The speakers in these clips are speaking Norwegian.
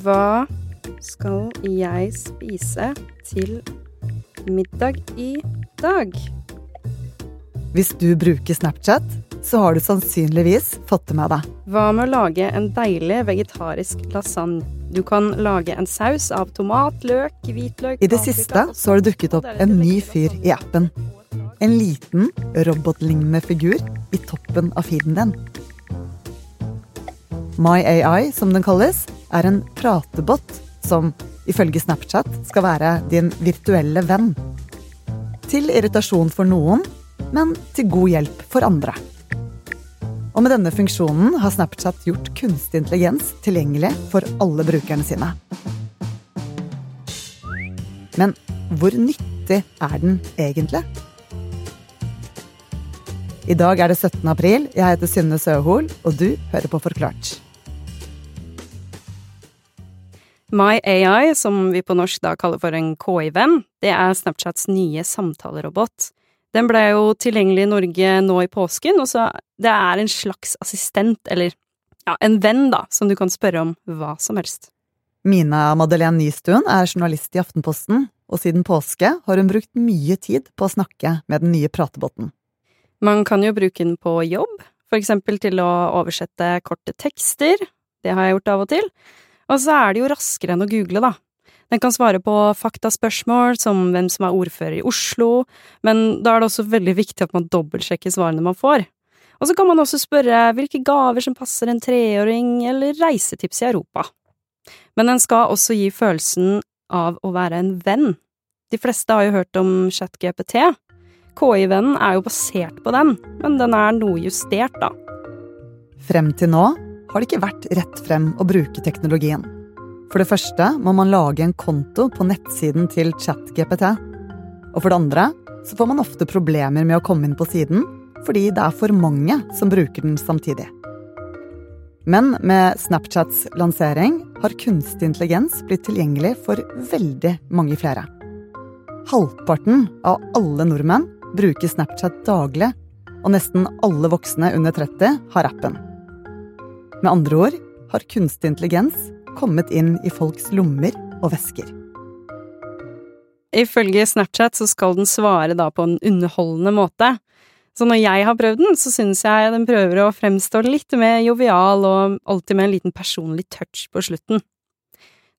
Hva skal jeg spise til middag i dag? Hvis du bruker Snapchat, så har du sannsynligvis fått det med deg. Hva med å lage en deilig vegetarisk lasagne? Du kan lage en saus av tomat, løk, hvitløk I det siste så har det dukket opp en ny fyr i appen. En liten, robotlignende figur i toppen av feeden din. MyAI, som den kalles, er en pratebot som ifølge Snapchat skal være din virtuelle venn. Til irritasjon for noen, men til god hjelp for andre. Og med denne funksjonen har Snapchat gjort kunstig intelligens tilgjengelig for alle brukerne sine. Men hvor nyttig er den egentlig? I dag er det 17. april. Jeg heter Synne Søhol, og du hører på Forklart. MyAI, som vi på norsk da kaller for en KI-venn, det er Snapchats nye samtalerobot. Den ble jo tilgjengelig i Norge nå i påsken, og så det er en slags assistent, eller ja, en venn, da, som du kan spørre om hva som helst. Mina Madeleine Nystuen er journalist i Aftenposten, og siden påske har hun brukt mye tid på å snakke med den nye pratebotten. Man kan jo bruke den på jobb, for eksempel til å oversette korte tekster, det har jeg gjort av og til, og så er det jo raskere enn å google, da. Den kan svare på faktaspørsmål som hvem som er ordfører i Oslo, men da er det også veldig viktig at man dobbeltsjekker svarene man får. Og så kan man også spørre hvilke gaver som passer en treåring, eller reisetips i Europa. Men den skal også gi følelsen av å være en venn. De fleste har jo hørt om ChatGPT. KI-vennen er jo basert på den, men den er noe justert, da. Frem til nå har det ikke vært rett frem å bruke teknologien. For det første må man lage en konto på nettsiden til ChatGPT. Og for det andre så får man ofte problemer med å komme inn på siden fordi det er for mange som bruker den samtidig. Men med Snapchats lansering har kunstig intelligens blitt tilgjengelig for veldig mange flere. Halvparten av alle nordmenn bruker Snapchat daglig, og nesten alle voksne under 30 har appen. Med andre ord har kunstig intelligens kommet inn i folks lommer og vesker. Ifølge Snapchat så skal den svare da på en underholdende måte. Så når jeg har prøvd den, så syns jeg den prøver å fremstå litt mer jovial og alltid med en liten personlig touch på slutten.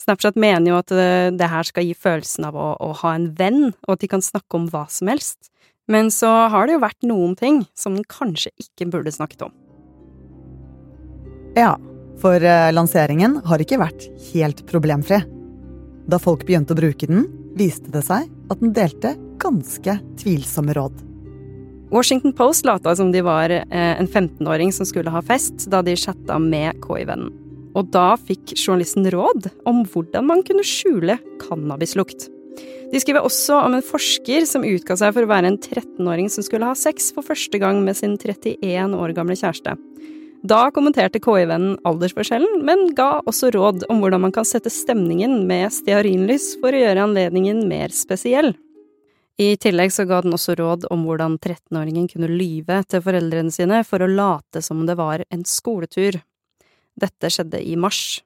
Snapchat mener jo at det, det her skal gi følelsen av å, å, ha en venn, og at de kan snakke om hva som helst. Men så har det jo vært noen ting som den kanskje ikke burde snakket om. Ja, for eh, lanseringen har ikke vært helt problemfri. Da folk begynte å bruke den, viste det seg at den delte ganske tvilsomme råd. Washington Post lata som de var eh, en 15-åring som skulle ha fest, da de chatta med KI-vennen. Og da fikk journalisten råd om hvordan man kunne skjule cannabislukt. De skriver også om en forsker som utga seg for å være en 13-åring som skulle ha sex for første gang med sin 31 år gamle kjæreste. Da kommenterte KI-vennen aldersforskjellen, men ga også råd om hvordan man kan sette stemningen med stearinlys for å gjøre anledningen mer spesiell. I tillegg så ga den også råd om hvordan 13-åringen kunne lyve til foreldrene sine for å late som det var en skoletur. Dette skjedde i mars,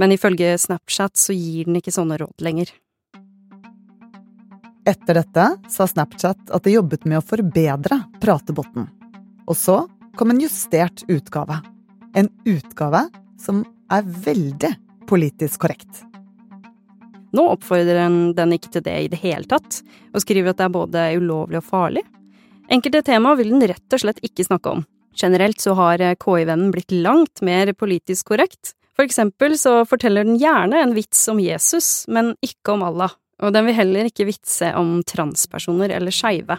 men ifølge Snapchat så gir den ikke sånne råd lenger. Etter dette sa Snapchat at de jobbet med å forbedre pratebotten. Og så kom en justert utgave. En utgave som er veldig politisk korrekt. Nå oppfordrer den ikke til det i det hele tatt, og skriver at det er både ulovlig og farlig. Enkelte tema vil den rett og slett ikke snakke om. Generelt så har KI-vennen blitt langt mer politisk korrekt. For eksempel så forteller den gjerne en vits om Jesus, men ikke om Allah. Og den vil heller ikke vitse om transpersoner eller skeive.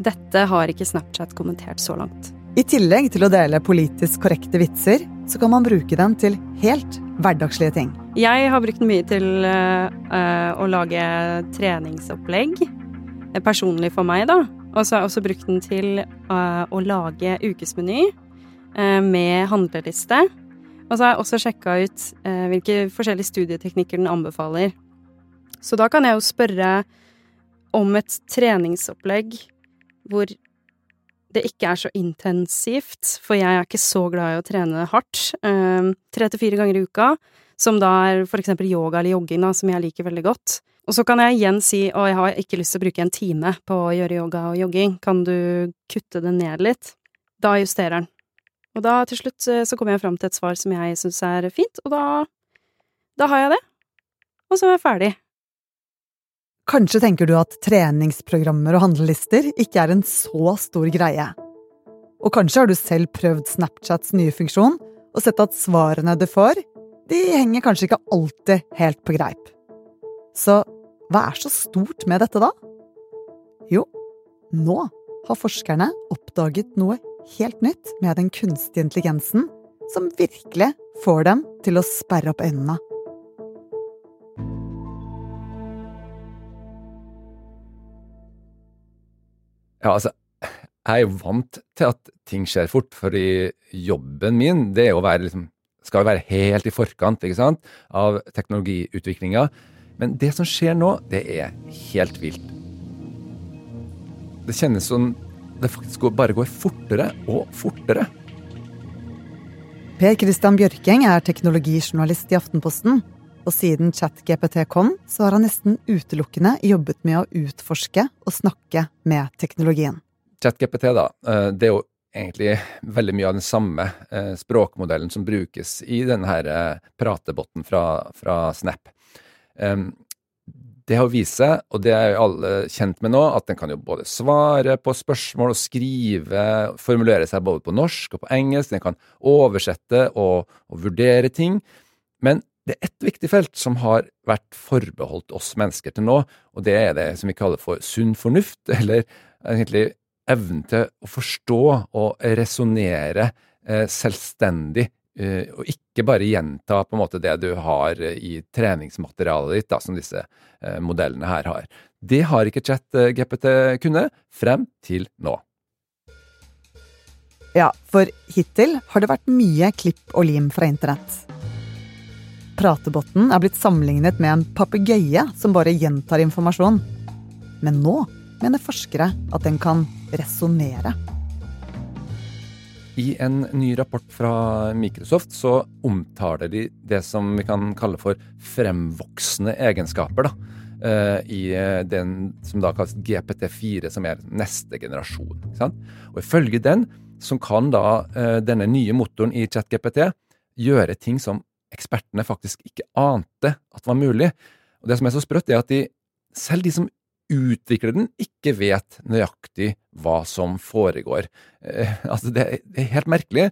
Dette har ikke Snapchat kommentert så langt. I tillegg til å dele politisk korrekte vitser, så kan man bruke den til helt hverdagslige ting. Jeg har brukt den mye til uh, å lage treningsopplegg. Personlig for meg, da. Og så har jeg også brukt den til uh, å lage ukesmeny uh, med handleliste. Og så har jeg også sjekka ut hvilke forskjellige studieteknikker den anbefaler. Så da kan jeg jo spørre om et treningsopplegg hvor det ikke er så intensivt, for jeg er ikke så glad i å trene hardt. Tre til fire ganger i uka. som da er for eksempel yoga eller jogging, som jeg liker veldig godt. Og så kan jeg igjen si å, jeg har ikke lyst til å bruke en time på å gjøre yoga og jogging, kan du kutte det ned litt? Da justerer den. Og da til slutt eh, så kommer jeg fram til et svar som jeg syns er fint, og da, da har jeg det. Og så er jeg ferdig. Kanskje tenker du at treningsprogrammer og handlelister ikke er en så stor greie. Og kanskje har du selv prøvd Snapchats nye funksjon og sett at svarene du får, de henger kanskje ikke alltid helt på greip. Så hva er så stort med dette, da? Jo, nå har forskerne oppdaget noe helt nytt med den kunstige intelligensen som virkelig får dem til å sperre opp øynene. Ja, altså, jeg er jo vant til at ting skjer fort, fordi jobben min det er å være liksom, skal være helt i forkant ikke sant, av teknologiutviklinga. Men det som skjer nå, det er helt vilt. Det kjennes som det faktisk bare går fortere og fortere. Per Christian Bjørking er teknologijournalist i Aftenposten. Og siden ChatGPT kom, så har han nesten utelukkende jobbet med å utforske og snakke med teknologien. ChatGPT, da, eh, det er jo egentlig veldig mye av den samme eh, språkmodellen som brukes i denne her eh, pratebotten fra, fra Snap. Det har vist seg, og det er jo alle kjent med nå, at den kan jo både svare på spørsmål og skrive, formulere seg både på norsk og på engelsk, den kan oversette og, og vurdere ting. Men det er ett viktig felt som har vært forbeholdt oss mennesker til nå, og det er det som vi kaller for sunn fornuft, eller egentlig evnen til å forstå og resonnere eh, selvstendig Uh, og ikke bare gjenta på en måte det du har i treningsmaterialet ditt, da, som disse modellene her har. Det har ikke chat-GPT kunnet frem til nå. Ja, for hittil har det vært mye klipp og lim fra internett. Pratebotten er blitt sammenlignet med en papegøye som bare gjentar informasjon. Men nå mener forskere at den kan resonnere. I en ny rapport fra Microsoft så omtaler de det som vi kan kalle for fremvoksende egenskaper. da, eh, I eh, den som da kalles GPT4, som er neste generasjon. Og Ifølge den så kan da eh, denne nye motoren i ChatGPT gjøre ting som ekspertene faktisk ikke ante at var mulig. Og Det som er så sprøtt, er at de, selv de som utvikler den, ikke vet nøyaktig hva som foregår. Eh, altså det, er helt merkelig.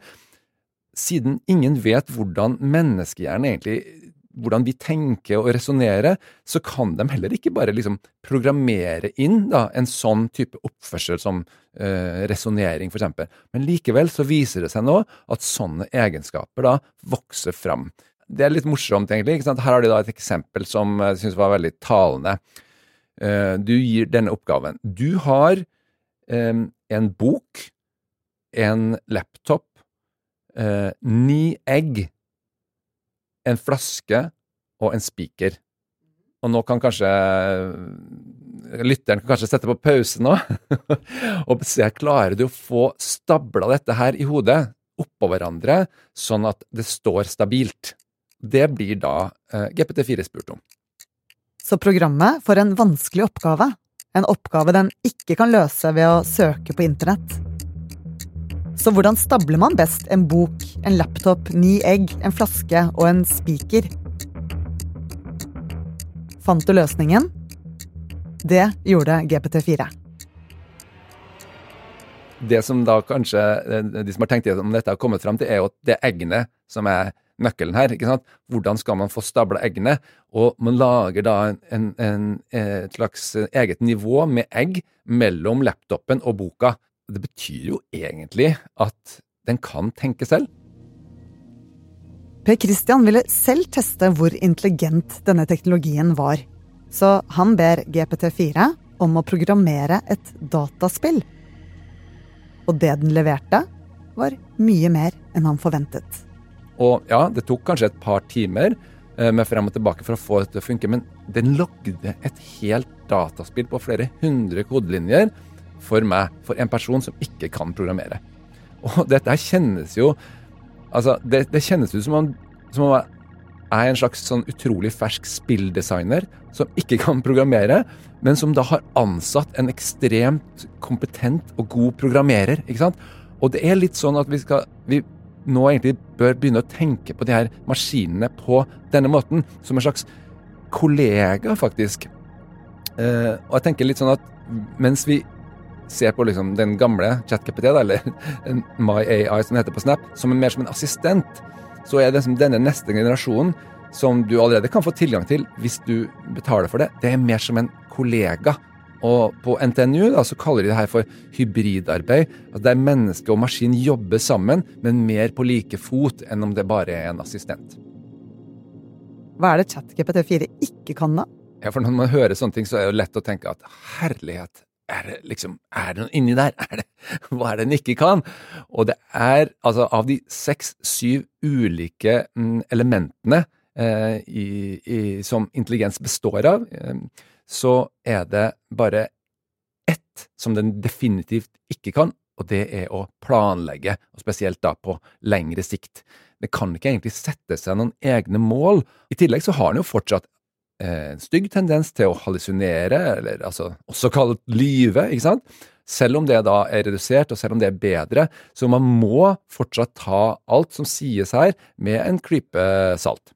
Siden ingen vet hvordan menneskehjernen egentlig hvordan vi tenker og resonnerer, så kan de heller ikke bare liksom programmere inn da, en sånn type oppførsel som eh, resonnering, f.eks. Men likevel så viser det seg nå at sånne egenskaper da vokser fram. Det er litt morsomt, egentlig. Her har de da et eksempel som jeg syns var veldig talende. Eh, du gir denne oppgaven. Du har um, en bok, en laptop, uh, ni egg, en flaske og en spiker. Og nå kan kanskje lytteren kan kanskje sette på pause nå og se klarer du å få stabla dette her i hodet oppå hverandre, sånn at det står stabilt. Det blir da uh, GPT4 spurt om. Så programmet får en vanskelig oppgave. En oppgave den ikke kan løse ved å søke på internett. Så hvordan stabler man best en bok, en laptop, ni egg, en flaske og en spiker? Fant du løsningen? Det gjorde GPT4. Det som da kanskje de som har tenkt om dette har kommet fram til, er jo at det eggene som er nøkkelen her. ikke sant? Hvordan skal man få stabla eggene? Og man lager da en, en, en, et slags eget nivå med egg mellom laptopen og boka. Det betyr jo egentlig at den kan tenke selv. Per Christian ville selv teste hvor intelligent denne teknologien var. Så han ber GPT4 om å programmere et dataspill. Og det den leverte, var mye mer enn han forventet. Og ja, det tok kanskje et par timer eh, med frem og tilbake for å få dette til å funke, men den lagde et helt dataspill på flere hundre kodelinjer for meg, for en person som ikke kan programmere. Og dette kjennes jo Altså, det, det kjennes ut som om, som om jeg er en slags sånn utrolig fersk spilldesigner som ikke kan programmere, men som da har ansatt en ekstremt kompetent og god programmerer. ikke sant? Og det er litt sånn at vi skal vi nå egentlig bør begynne å tenke på de her maskinene på denne måten, som en slags kollega, faktisk. Eh, og jeg tenker litt sånn at mens vi ser på liksom den gamle ChatKPT, eller MyAI som det heter på Snap, som er mer som en assistent, så er det som denne neste generasjonen som du allerede kan få tilgang til hvis du betaler for det, det er mer som en kollega og på NTNU da, så kaller de det her for hybridarbeid. Altså der menneske og maskin jobber sammen, men mer på like fot enn om det bare er en assistent. Hva er det ChatGPT4 ikke kan, da? Ja, for Når man hører sånne ting, så er det jo lett å tenke at herlighet, er det liksom, er det noe inni der? Er det, hva er det den ikke kan? Og det er altså av de seks-syv ulike mm, elementene eh, i, i, som intelligens består av, eh, så er det bare ett som den definitivt ikke kan, og det er å planlegge, og spesielt da på lengre sikt. Det kan ikke egentlig sette seg noen egne mål. I tillegg så har den jo fortsatt eh, en stygg tendens til å hallusinere, eller altså også kalt lyve, ikke sant? Selv om det da er redusert, og selv om det er bedre, så man må fortsatt ta alt som sies her, med en klype salt.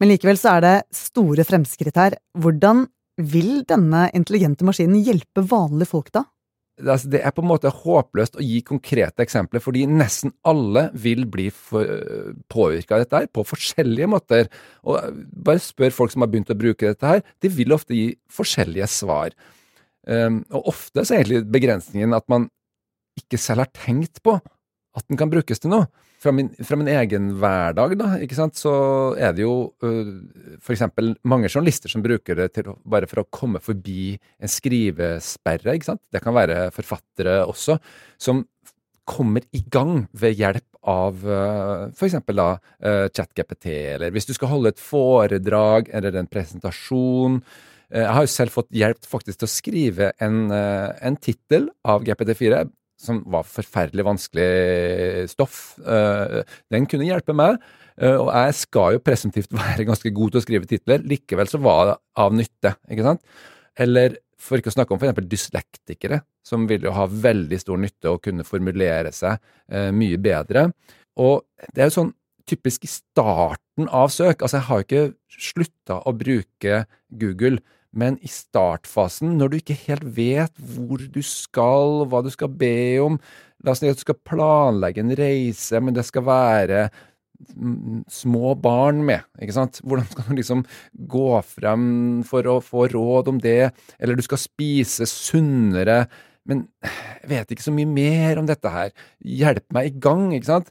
Men likevel så er det store fremskritt her. Hvordan vil denne intelligente maskinen hjelpe vanlige folk, da? Altså, det er på en måte håpløst å gi konkrete eksempler, fordi nesten alle vil bli påvirka av dette her på forskjellige måter. Og bare spør folk som har begynt å bruke dette her, de vil ofte gi forskjellige svar. Um, og ofte så er egentlig begrensningen at man ikke selv har tenkt på at den kan brukes til noe fra min, fra min, egen hverdag, da, ikke sant, så er det jo uh, f.eks. mange journalister som bruker det til, bare for å komme forbi en skrivesperre. ikke sant? Det kan være forfattere også, som kommer i gang ved hjelp av uh, f.eks. da uh, ChatGPT, eller hvis du skal holde et foredrag eller en presentasjon. Jeg har jo selv fått hjelp faktisk til å skrive en, en tittel av GPT4 som var forferdelig vanskelig stoff. Eh, den kunne hjelpe meg. Eh, og jeg skal jo presumptivt være ganske god til å skrive titler. Likevel så var det av nytte, ikke sant? Eller for ikke å snakke om f.eks. dyslektikere, som vil jo ha veldig stor nytte og kunne formulere seg eh, mye bedre. Og det er jo sånn typisk i starten av søk. Altså, jeg har jo ikke slutta å bruke Google men i startfasen, når du ikke helt vet hvor du skal, hva du skal be om La oss si at du skal planlegge en reise, men det skal være små barn med, ikke sant? Hvordan skal du liksom gå frem for å få råd om det, eller du skal spise sunnere, men jeg vet ikke så mye mer om dette her, hjelp meg i gang, ikke sant?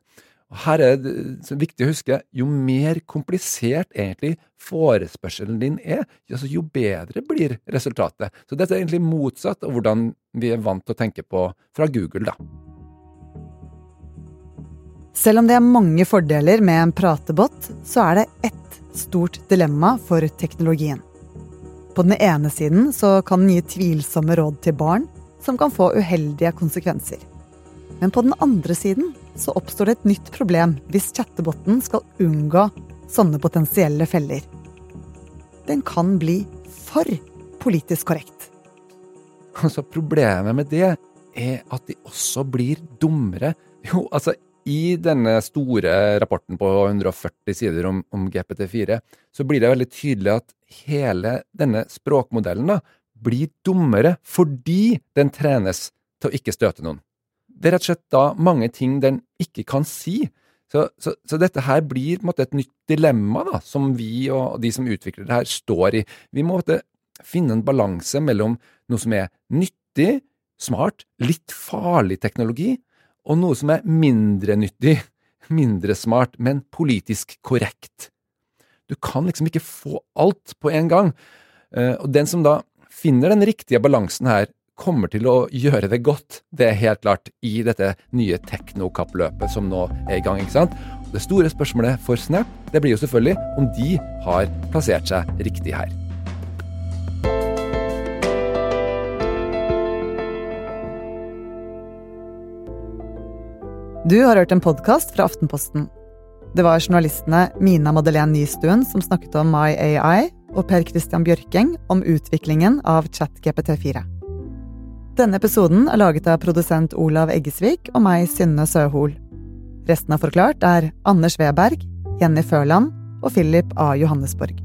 Her er det viktig å huske, jo mer komplisert egentlig forespørselen din er, jo bedre blir resultatet. Så dette er egentlig motsatt av hvordan vi er vant til å tenke på fra Google, da. Selv om det er mange fordeler med en pratebot, så er det ett stort dilemma for teknologien. På den ene siden så kan den gi tvilsomme råd til barn, som kan få uheldige konsekvenser. Men på den andre siden så oppstår det et nytt problem hvis chattebotten skal unngå sånne potensielle feller. Den kan bli for politisk korrekt. Altså, problemet med det er at de også blir dummere. Jo, altså, i denne store rapporten på 140 sider om, om GPT4, så blir det veldig tydelig at hele denne språkmodellen da, blir dummere fordi den trenes til å ikke støte noen. Det er rett og slett da mange ting den ikke kan si. Så, så, så dette her blir på en måte et nytt dilemma da, som vi og de som utvikler det her, står i. Vi må måte, finne en balanse mellom noe som er nyttig, smart, litt farlig teknologi, og noe som er mindre nyttig, mindre smart, men politisk korrekt. Du kan liksom ikke få alt på en gang. Eh, og den som da finner den riktige balansen her, kommer til å gjøre det godt, det er helt klart, i dette nye teknokappløpet som nå er i gang. ikke sant? Det store spørsmålet for Snap det blir jo selvfølgelig om de har plassert seg riktig her. Du har hørt en podkast fra Aftenposten. Det var journalistene Mina Madeleine Nystuen som snakket om MyAI, og Per Christian Bjørking om utviklingen av ChatGPT4. Denne episoden er laget av produsent Olav Eggesvik og meg, Synne Søhol. Resten av Forklart er Anders Weberg, Jenny Førland og Philip A. Johannesborg.